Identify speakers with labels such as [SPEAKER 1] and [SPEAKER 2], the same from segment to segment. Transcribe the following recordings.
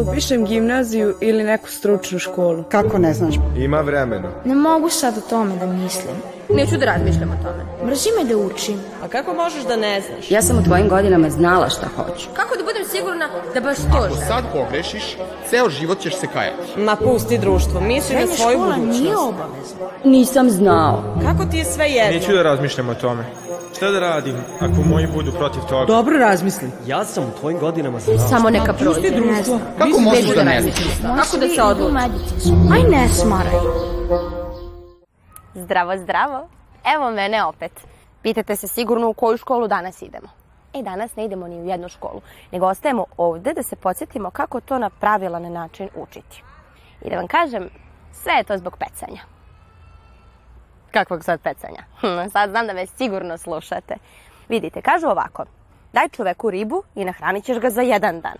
[SPEAKER 1] Upišem gimnaziju ili neku stručnu školu.
[SPEAKER 2] Kako ne znaš?
[SPEAKER 3] Ima vremena.
[SPEAKER 4] Ne mogu sad o tome da mislim.
[SPEAKER 5] Neću da razmišljam o tome.
[SPEAKER 4] Mrzi me da učim.
[SPEAKER 6] A kako možeš da ne znaš?
[SPEAKER 7] Ja sam u tvojim godinama znala šta hoću.
[SPEAKER 5] Kako da budem sigurna da baš to
[SPEAKER 8] Ako sad pogrešiš, ceo život ćeš se kajati.
[SPEAKER 6] Ma pusti društvo, misli na svoju budućnost.
[SPEAKER 4] nije obavezna.
[SPEAKER 7] Nisam znao.
[SPEAKER 6] Kako ti je sve jedno?
[SPEAKER 3] Neću da razmišljam o tome. Šta da radim ako moji budu protiv toga?
[SPEAKER 2] Dobro razmisli.
[SPEAKER 9] Ja sam u tvojim godinama znao.
[SPEAKER 5] Samo neka prođe.
[SPEAKER 2] Pusti društvo.
[SPEAKER 8] Kako možeš da
[SPEAKER 5] da
[SPEAKER 8] ne znaš?
[SPEAKER 5] Kako da se odlučim?
[SPEAKER 4] Aj ne smaraj.
[SPEAKER 5] Zdravo, zdravo. Evo mene opet. Pitate se sigurno u koju školu danas idemo. E, danas ne idemo ni u jednu školu, nego ostajemo ovde da se podsjetimo kako to na pravilan način učiti. I da vam kažem, sve je to zbog pecanja. Kakvog sad pecanja? Hm, sad znam da me sigurno slušate. Vidite, kažu ovako. Daj čoveku ribu i nahranit ćeš ga za jedan dan.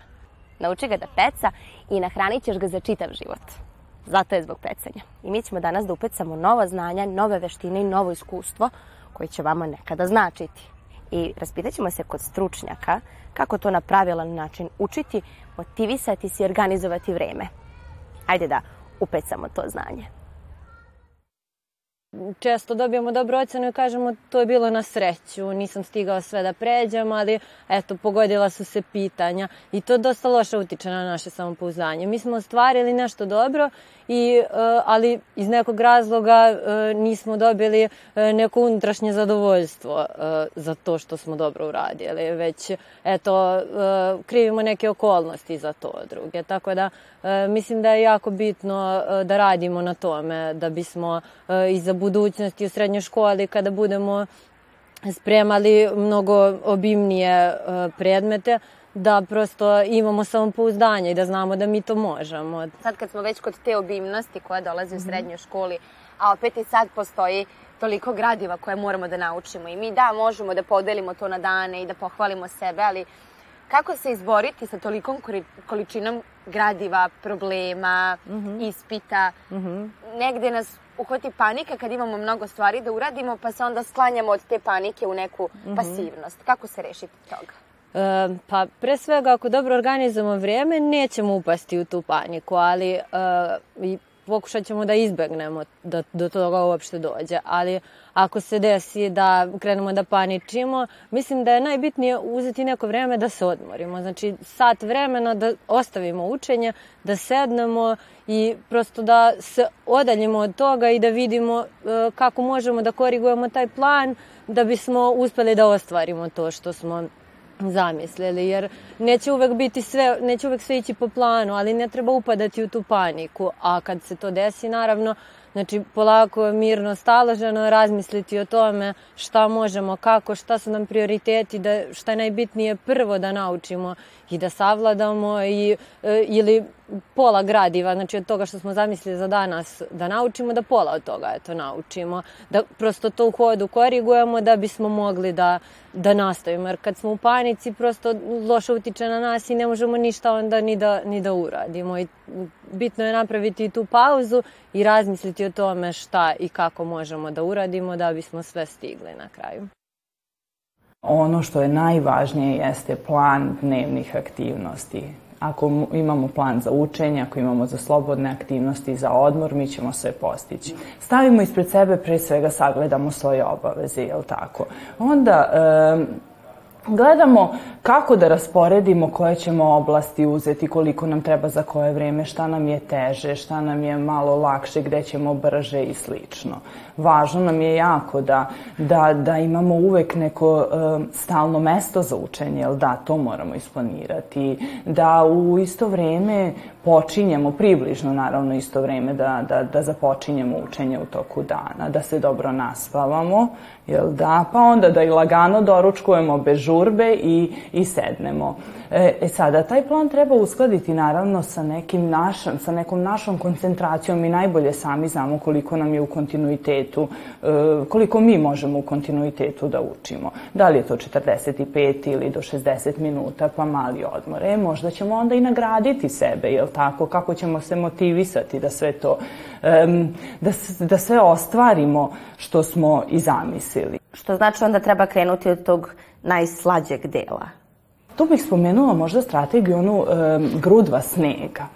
[SPEAKER 5] Nauči ga da peca i nahranit ćeš ga za čitav život. Zato je zbog pecanja. I mi ćemo danas da upecamo nova znanja, nove veštine i novo iskustvo koje će vama nekada značiti. I raspitat ćemo se kod stručnjaka kako to na pravilan način učiti, motivisati se i organizovati vreme. Ajde da upecamo to znanje.
[SPEAKER 10] Često dobijemo dobru ocenu i kažemo to je bilo na sreću, nisam stigao sve da pređem, ali eto, pogodila su se pitanja i to dosta loše utiče na naše samopouzdanje. Mi smo ostvarili nešto dobro, i, uh, ali iz nekog razloga uh, nismo dobili uh, neko unutrašnje zadovoljstvo za to što smo dobro uradili, već eto, krivimo neke okolnosti za to druge. Tako da mislim da je jako bitno da radimo na tome da bismo i za budućnosti u srednjoj školi kada budemo spremali mnogo obimnije predmete, da prosto imamo samopouzdanje i da znamo da mi to možemo.
[SPEAKER 5] Sad kad smo već kod te obimnosti koja dolazi u srednjoj školi, a opet i sad postoji toliko gradiva koje moramo da naučimo i mi da možemo da podelimo to na dane i da pohvalimo sebe, ali kako se izboriti sa tolikom količinom gradiva, problema, mm -hmm. ispita. Mm -hmm. Negde nas uhvati panika kad imamo mnogo stvari da uradimo, pa se onda sklanjamo od te panike u neku mm -hmm. pasivnost. Kako se rešiti toga?
[SPEAKER 10] E, pa pre svega ako dobro organizujemo vrijeme nećemo upasti u tu paniku, ali e, pokušat ćemo da izbegnemo da do toga uopšte dođe. Ali ako se desi da krenemo da paničimo, mislim da je najbitnije uzeti neko vreme da se odmorimo. Znači sat vremena da ostavimo učenje, da sednemo i prosto da se odaljimo od toga i da vidimo e, kako možemo da korigujemo taj plan da bismo uspeli da ostvarimo to što smo zamislili, jer neće uvek biti sve, neće uvek sve ići po planu, ali ne treba upadati u tu paniku, a kad se to desi, naravno, Znači, polako, mirno, staloženo razmisliti o tome šta možemo, kako, šta su nam prioriteti, da, šta je najbitnije prvo da naučimo i da savladamo i, e, ili pola gradiva, znači od toga što smo zamislili za danas da naučimo, da pola od toga eto, naučimo, da prosto to u hodu korigujemo da bismo mogli da, da nastavimo, jer kad smo u panici prosto loše utiče na nas i ne možemo ništa onda ni da, ni da uradimo i bitno je napraviti tu pauzu i razmisliti o tome šta i kako možemo da uradimo da bismo sve stigli na kraju.
[SPEAKER 11] Ono što je najvažnije jeste plan dnevnih aktivnosti. Ako imamo plan za učenje, ako imamo za slobodne aktivnosti, za odmor, mi ćemo sve postići. Stavimo ispred sebe, pre svega sagledamo svoje obaveze, jel tako? Onda, e, gledamo kako da rasporedimo koje ćemo oblasti uzeti, koliko nam treba za koje vreme, šta nam je teže, šta nam je malo lakše, gde ćemo brže i slično. Važno nam je jako da, da, da imamo uvek neko uh, stalno mesto za učenje, jel da, to moramo isplanirati, da u isto vreme počinjemo, približno naravno isto vreme da, da, da započinjemo učenje u toku dana, da se dobro naspavamo, jel da, pa onda da i lagano doručkujemo bez žurbe i, i sednemo. E, e sada, taj plan treba uskladiti naravno sa nekim našom, sa nekom našom koncentracijom i najbolje sami znamo koliko nam je u kontinuitetu, e, koliko mi možemo u kontinuitetu da učimo. Da li je to 45 ili do 60 minuta, pa mali odmor. E, možda ćemo onda i nagraditi sebe, jel tako? Kako ćemo se motivisati da sve to, da, da sve ostvarimo što smo i zamislili.
[SPEAKER 5] Što znači onda treba krenuti od tog najslađeg dela
[SPEAKER 11] Tu bih spomenula možda strategiju onu e, grudva snega.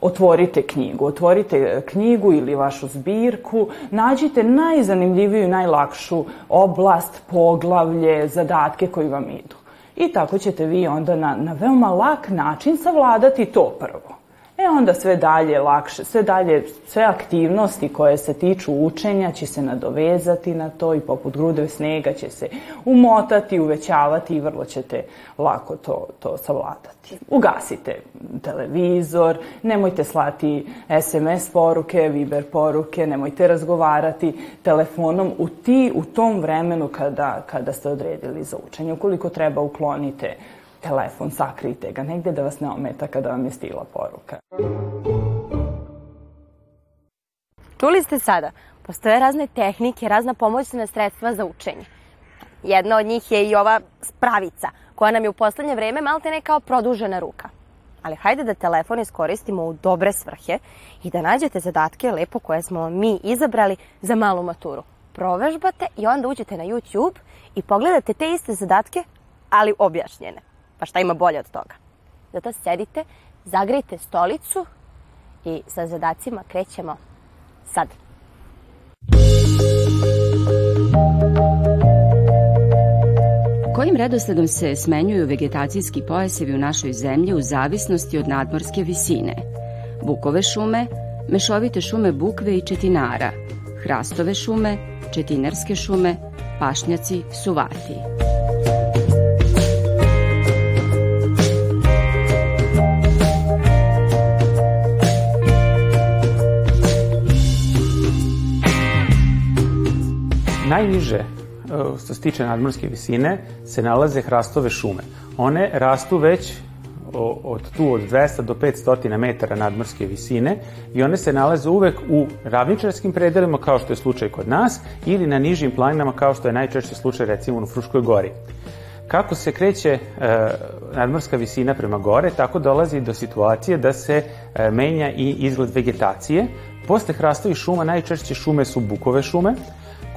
[SPEAKER 11] Otvorite knjigu, otvorite knjigu ili vašu zbirku, nađite najzanimljiviju i najlakšu oblast, poglavlje, zadatke koji vam idu. I tako ćete vi onda na, na veoma lak način savladati to prvo. E onda sve dalje lakše, sve dalje, sve aktivnosti koje se tiču učenja će se nadovezati na to i poput grude snega će se umotati, uvećavati i vrlo ćete lako to, to savladati. Ugasite televizor, nemojte slati SMS poruke, Viber poruke, nemojte razgovarati telefonom u ti, u tom vremenu kada, kada ste odredili za učenje. Ukoliko treba uklonite telefon, sakrijte ga negde da vas ne ometa kada vam je stila poruka.
[SPEAKER 5] Čuli ste sada, postoje razne tehnike, razna pomoćna sredstva za učenje. Jedna od njih je i ova spravica, koja nam je u poslednje vreme malte ne kao produžena ruka. Ali hajde da telefon iskoristimo u dobre svrhe i da nađete zadatke lepo koje smo mi izabrali za malu maturu. Provežbate i onda uđete na YouTube i pogledate te iste zadatke, ali objašnjene. Pa šta ima bolje od toga? Zato sedite, zagrejte stolicu i sa zadacima krećemo sad.
[SPEAKER 7] Kojim redosledom se smenjuju vegetacijski pojasevi u našoj zemlji u zavisnosti od nadmorske visine? Bukove šume, mešovite šume bukve i četinara, hrastove šume, četinarske šume, pašnjaci, suvati.
[SPEAKER 2] Najniže e, što se tiče nadmorske visine se nalaze hrastove šume. One rastu već od tu od 200 do 500 metara nadmorske visine i one se nalaze uvek u ravničarskim predelima kao što je slučaj kod nas ili na nižim planinama kao što je najčešće slučaj recimo u Fruškoj gori. Kako se kreće e, nadmorska visina prema gore, tako dolazi do situacije da se e, menja i izgled vegetacije. Posle hrastovih šuma najčešće šume su bukove šume,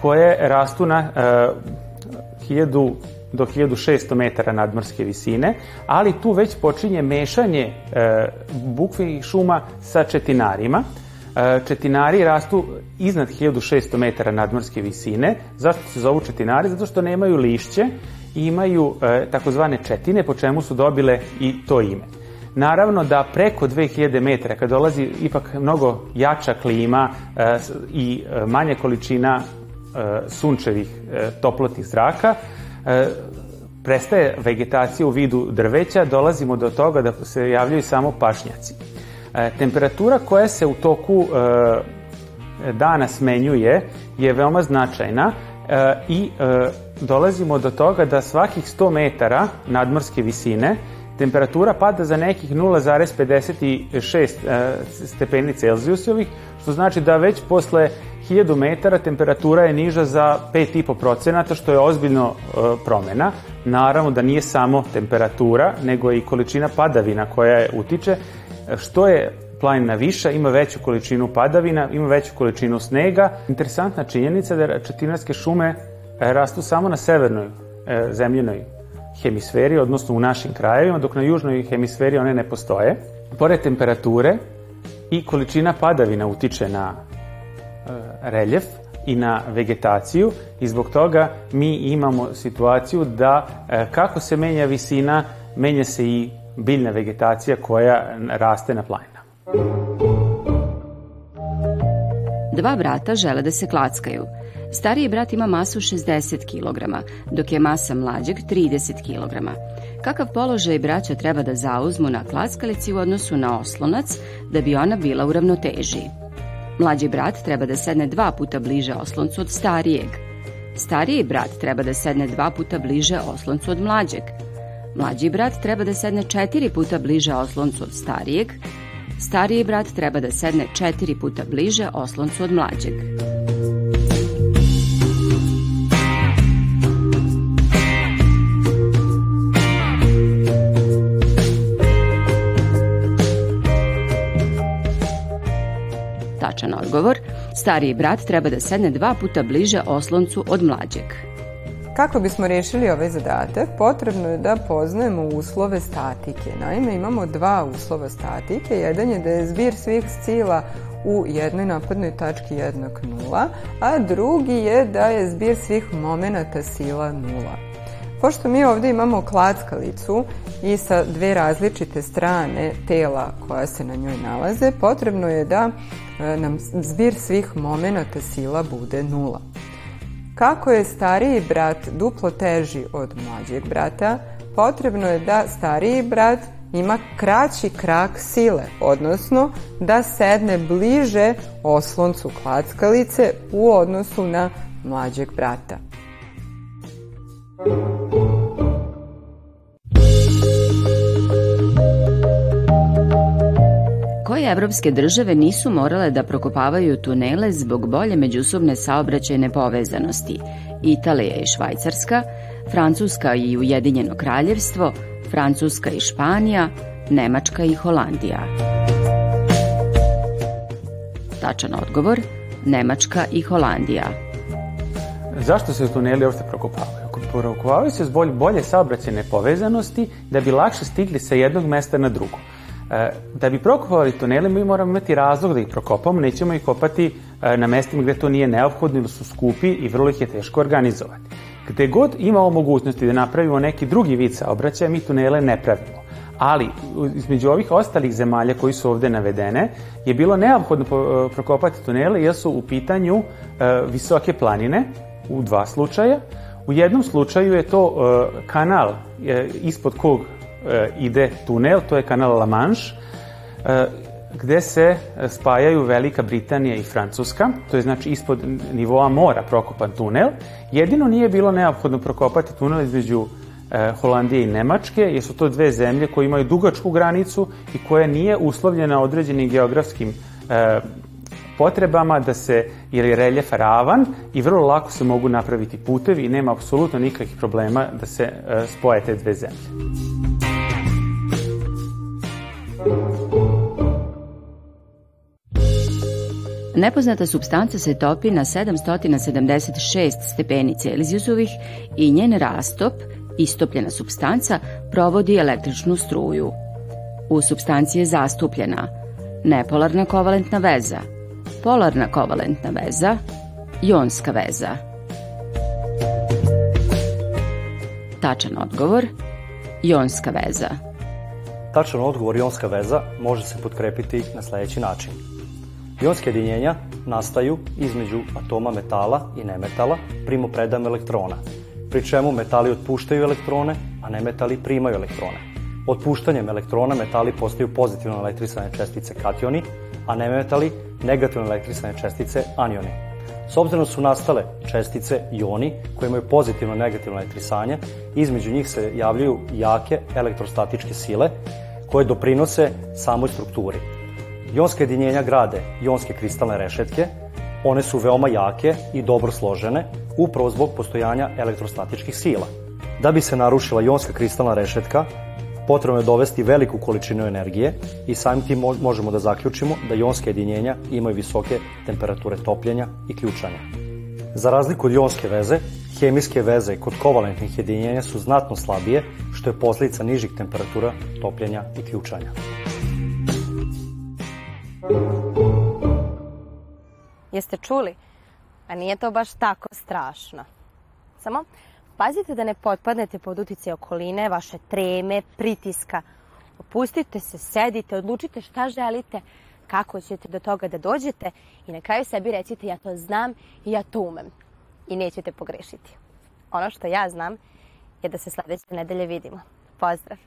[SPEAKER 2] koje rastu na uh, 1000 do 1600 metara nadmorske visine, ali tu već počinje mešanje e, bukvih šuma sa četinarima. E, četinari rastu iznad 1600 metara nadmorske visine. Zašto se zovu četinari? Zato što nemaju lišće i imaju e, takozvane četine, po čemu su dobile i to ime. Naravno da preko 2000 metara, kad dolazi ipak mnogo jača klima e, i e, manje količina E, sunčevih e, toplotnih zraka, e, prestaje vegetacija u vidu drveća, dolazimo do toga da se javljaju samo pašnjaci. Temperatura koja se u toku dana smenjuje je veoma značajna i dolazimo do toga da svakih 100 metara nadmorske visine temperatura pada za nekih 0,56 stepeni Celzijusovih, što znači da već posle 1000 metara temperatura je niža za 5,5%, što je ozbiljno e, promena. Naravno da nije samo temperatura, nego i količina padavina koja je utiče. Što je planina viša, ima veću količinu padavina, ima veću količinu snega. Interesantna činjenica da četinarske šume e, rastu samo na severnoj e, zemljenoj hemisferi, odnosno u našim krajevima, dok na južnoj hemisferi one ne postoje. Pored temperature i količina padavina utiče na reljef i na vegetaciju i zbog toga mi imamo situaciju da e, kako se menja visina, menja se i biljna vegetacija koja raste na planinama.
[SPEAKER 7] Dva brata žele da se klackaju. Stariji brat ima masu 60 kg, dok je masa mlađeg 30 kg. Kakav položaj braća treba da zauzmu na klackalici u odnosu na oslonac da bi ona bila u ravnotežiji? Mlađi brat treba da sedne dva puta bliže osloncu od starijeg. Stariji brat treba da sedne dva puta bliže osloncu od mlađeg. Mlađi brat treba da sedne četiri puta bliže osloncu od starijeg. Stariji brat treba da sedne četiri puta bliže osloncu od mlađeg. Odgovor, stariji brat treba da sedne dva puta bliže osloncu od mlađeg.
[SPEAKER 12] Kako bismo rešili ovaj zadatak, potrebno je da poznajemo uslove statike. Naime, imamo dva uslova statike. Jedan je da je zbir svih scila u jednoj napadnoj tački jednak nula, a drugi je da je zbir svih momenata sila nula. Pošto mi ovde imamo klackalicu i sa dve različite strane tela koja se na njoj nalaze, potrebno je da e, nam zbir svih momenata sila bude nula. Kako je stariji brat duplo teži od mlađeg brata, potrebno je da stariji brat ima kraći krak sile, odnosno da sedne bliže osloncu klackalice u odnosu na mlađeg brata.
[SPEAKER 7] Koje evropske države nisu morale da prokopavaju tunele zbog bolje međusobne saobraćajne povezanosti? Italija i Švajcarska, Francuska i Ujedinjeno kraljevstvo, Francuska i Španija, Nemačka i Holandija. Tačan odgovor, Nemačka i Holandija.
[SPEAKER 2] Zašto se tuneli uopšte prokopavaju? Prokopavaju se zbog bolje saobraćene povezanosti da bi lakše stigli sa jednog mesta na drugo. E, da bi prokopali tunele mi moramo imati razlog da ih prokopamo, nećemo ih kopati e, na mestima gde to nije neophodno ili su skupi i vrlo ih je teško organizovati. Gde god imamo mogućnosti da napravimo neki drugi vid saobraćaja, mi tunele ne pravimo. Ali, između ovih ostalih zemalja koji su ovde navedene, je bilo neophodno e, prokopati tunele jer su u pitanju visoke planine, u dva slučaja. U jednom slučaju je to kanal ispod kog ide tunel, to je kanal La Manche, e, gde se spajaju Velika Britanija i Francuska, to je znači ispod nivoa mora prokopan tunel. Jedino nije bilo neophodno prokopati tunel između e, Holandije i Nemačke, jer su to dve zemlje koje imaju dugačku granicu i koja nije uslovljena određenim geografskim potrebama da se, jer je reljef ravan i vrlo lako se mogu napraviti putevi i nema apsolutno nikakvih problema da se spoje te dve zemlje.
[SPEAKER 7] Nepoznata substanca se topi na 776 stepeni Celzijusovih i njen rastop, istopljena substanca, provodi električnu struju. U substanciji je zastupljena nepolarna kovalentna veza, polarna kovalentna veza, jonska veza. Tačan odgovor, jonska veza.
[SPEAKER 9] Tačan odgovor jonska veza može se potkrepiti na sledeći način. Ionske jedinjenja nastaju između atoma metala i nemetala primopredajom elektrona, pri čemu metali otpuštaju elektrone, a nemetali primaju elektrone. Otpuštanjem elektrona metali postaju pozitivno elektrisane čestice kationi, a nemetali negativno elektrisane čestice anioni. S obzirom su nastale čestice ioni koje imaju pozitivno negativno elektrisanje, između njih se javljaju jake elektrostatičke sile koje doprinose samoj strukturi. Jonske jedinjenja grade jonske kristalne rešetke, one su veoma jake i dobro složene, upravo zbog postojanja elektrostatičkih sila. Da bi se narušila jonska kristalna rešetka, potrebno je dovesti veliku količinu energije i samim tim možemo da zaključimo da jonske jedinjenja imaju visoke temperature topljenja i ključanja. Za razliku od jonske veze, hemijske veze kod kovalentnih jedinjenja su znatno slabije, što je posljedica nižih temperatura topljenja i ključanja.
[SPEAKER 5] Jeste čuli? A nije to baš tako strašno. Samo pazite da ne potpadnete pod utice okoline, vaše treme, pritiska. Opustite se, sedite, odlučite šta želite, kako ćete do toga da dođete i na kraju sebi recite ja to znam i ja to umem. I nećete pogrešiti. Ono što ja znam je da se sledeće nedelje vidimo. Pozdrav!